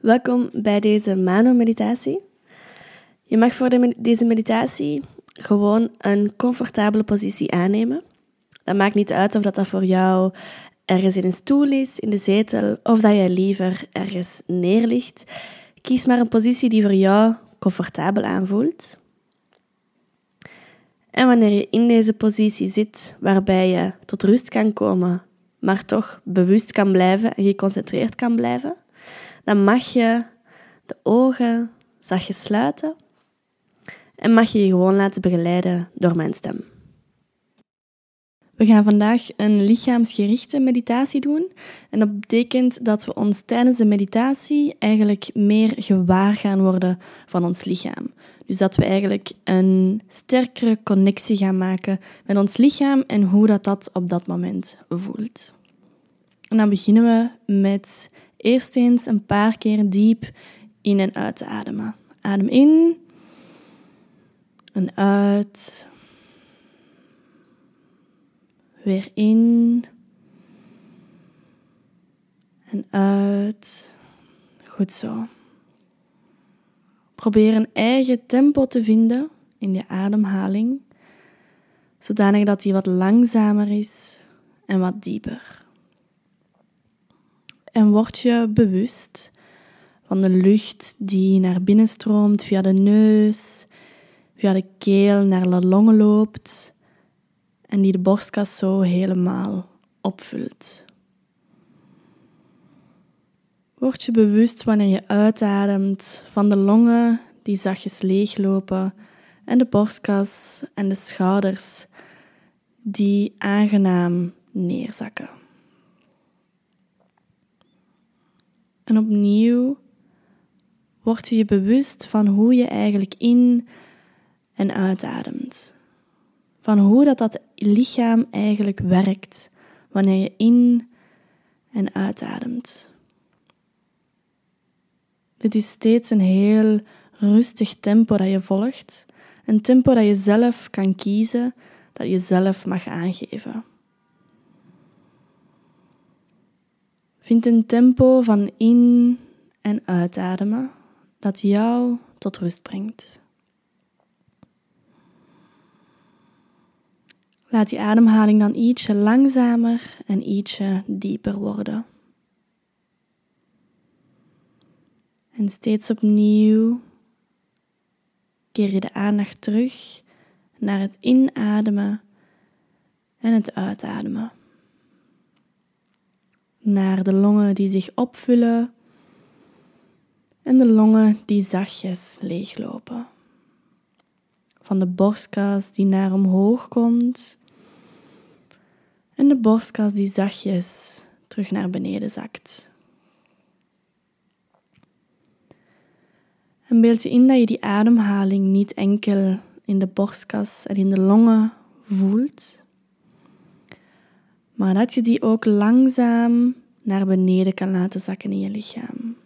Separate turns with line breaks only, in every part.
Welkom bij deze Mano-meditatie. Je mag voor deze meditatie gewoon een comfortabele positie aannemen. Dat maakt niet uit of dat, dat voor jou ergens in een stoel is, in de zetel, of dat je liever ergens neerligt. Kies maar een positie die voor jou comfortabel aanvoelt. En wanneer je in deze positie zit, waarbij je tot rust kan komen, maar toch bewust kan blijven en geconcentreerd kan blijven, dan mag je de ogen zachtjes sluiten en mag je je gewoon laten begeleiden door mijn stem. We gaan vandaag een lichaamsgerichte meditatie doen. En dat betekent dat we ons tijdens de meditatie eigenlijk meer gewaar gaan worden van ons lichaam. Dus dat we eigenlijk een sterkere connectie gaan maken met ons lichaam en hoe dat, dat op dat moment voelt. En dan beginnen we met eerst eens een paar keer diep in en uit te ademen. Adem in en uit. Weer in en uit. Goed zo. Probeer een eigen tempo te vinden in je ademhaling, zodanig dat die wat langzamer is en wat dieper. En word je bewust van de lucht die naar binnen stroomt via de neus, via de keel naar de longen loopt en die de borstkas zo helemaal opvult. Word je bewust wanneer je uitademt van de longen die zachtjes leeglopen en de borstkas en de schouders die aangenaam neerzakken. En opnieuw word je je bewust van hoe je eigenlijk in en uitademt. Van hoe dat, dat lichaam eigenlijk werkt wanneer je in en uitademt. Dit is steeds een heel rustig tempo dat je volgt. Een tempo dat je zelf kan kiezen, dat je zelf mag aangeven. Vind een tempo van in- en uitademen dat jou tot rust brengt. Laat die ademhaling dan ietsje langzamer en ietsje dieper worden. En steeds opnieuw keer je de aandacht terug naar het inademen en het uitademen. Naar de longen die zich opvullen en de longen die zachtjes leeglopen. Van de borstkas die naar omhoog komt en de borstkas die zachtjes terug naar beneden zakt. En beeld je in dat je die ademhaling niet enkel in de borstkas en in de longen voelt, maar dat je die ook langzaam naar beneden kan laten zakken in je lichaam.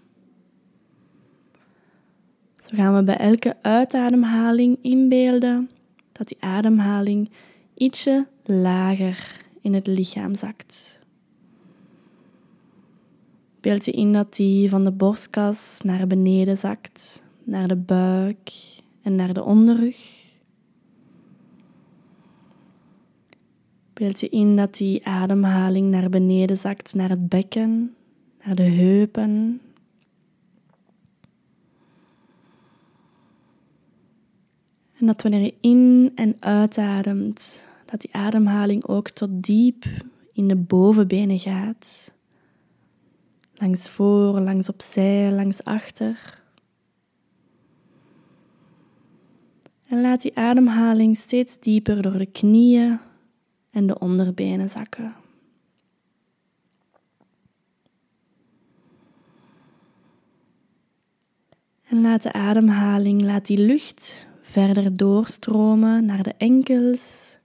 Zo gaan we bij elke uitademhaling inbeelden dat die ademhaling ietsje lager in het lichaam zakt. Beeld je in dat die van de borstkas naar beneden zakt, naar de buik en naar de onderrug. Beeld je in dat die ademhaling naar beneden zakt, naar het bekken, naar de heupen. En dat wanneer je in- en uitademt, dat die ademhaling ook tot diep in de bovenbenen gaat. Langs voor, langs opzij, langs achter. En laat die ademhaling steeds dieper door de knieën en de onderbenen zakken. En laat de ademhaling, laat die lucht verder doorstromen naar de enkels,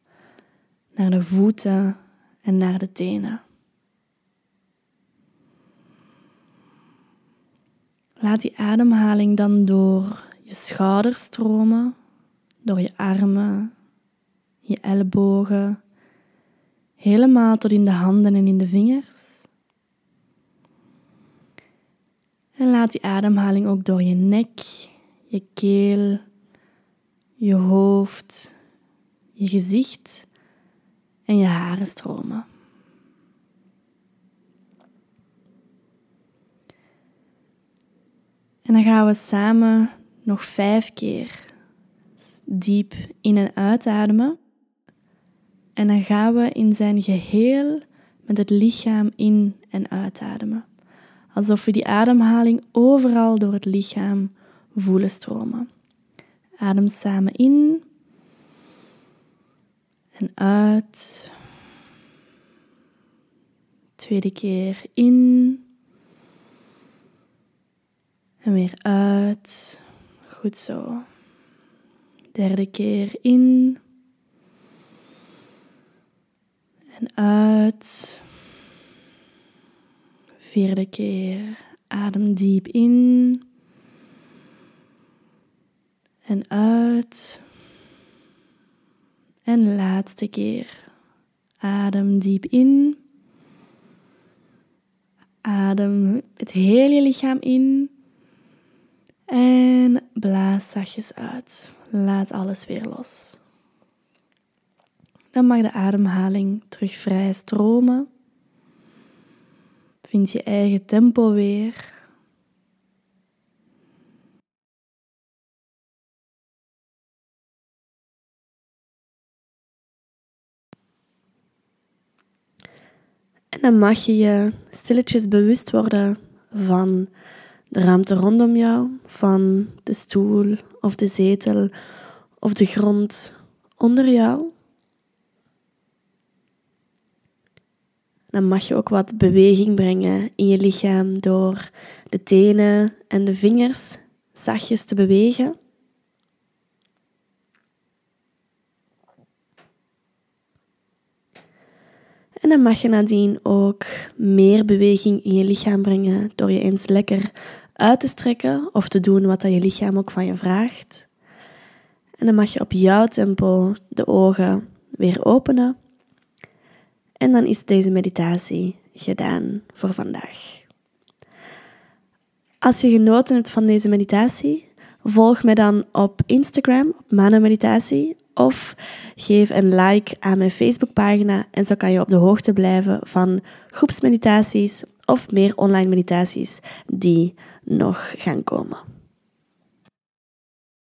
naar de voeten en naar de tenen. Laat die ademhaling dan door je schouders stromen, door je armen, je ellebogen, helemaal tot in de handen en in de vingers. En
laat die ademhaling ook door je nek, je keel, je hoofd, je gezicht en je haren stromen. En dan gaan we samen nog vijf keer diep in- en uitademen. En dan gaan we in zijn geheel met het lichaam in- en uitademen. Alsof we die ademhaling overal door het lichaam voelen stromen. Adem samen in en uit. Tweede keer in en weer uit. Goed zo. Derde keer in en uit. Vierde keer adem diep in en uit. En laatste keer adem diep in. Adem het hele lichaam in. En blaas zachtjes uit. Laat alles weer los. Dan mag de ademhaling terug vrij stromen. Vind je eigen tempo weer. En dan mag je je stilletjes bewust worden van de ruimte rondom jou, van de stoel of de zetel of de grond onder jou. Dan mag je ook wat beweging brengen in je lichaam door de tenen en de vingers zachtjes te bewegen. En dan mag je nadien ook meer beweging in je lichaam brengen door je eens lekker uit te strekken of te doen wat dat je lichaam ook van je vraagt. En dan mag je op jouw tempo de ogen weer openen. En dan is deze meditatie gedaan voor vandaag. Als je genoten hebt van deze meditatie, volg me dan op Instagram, op Meditatie, of geef een like aan mijn Facebookpagina en zo kan je op de hoogte blijven van groepsmeditaties of meer online meditaties die nog gaan komen.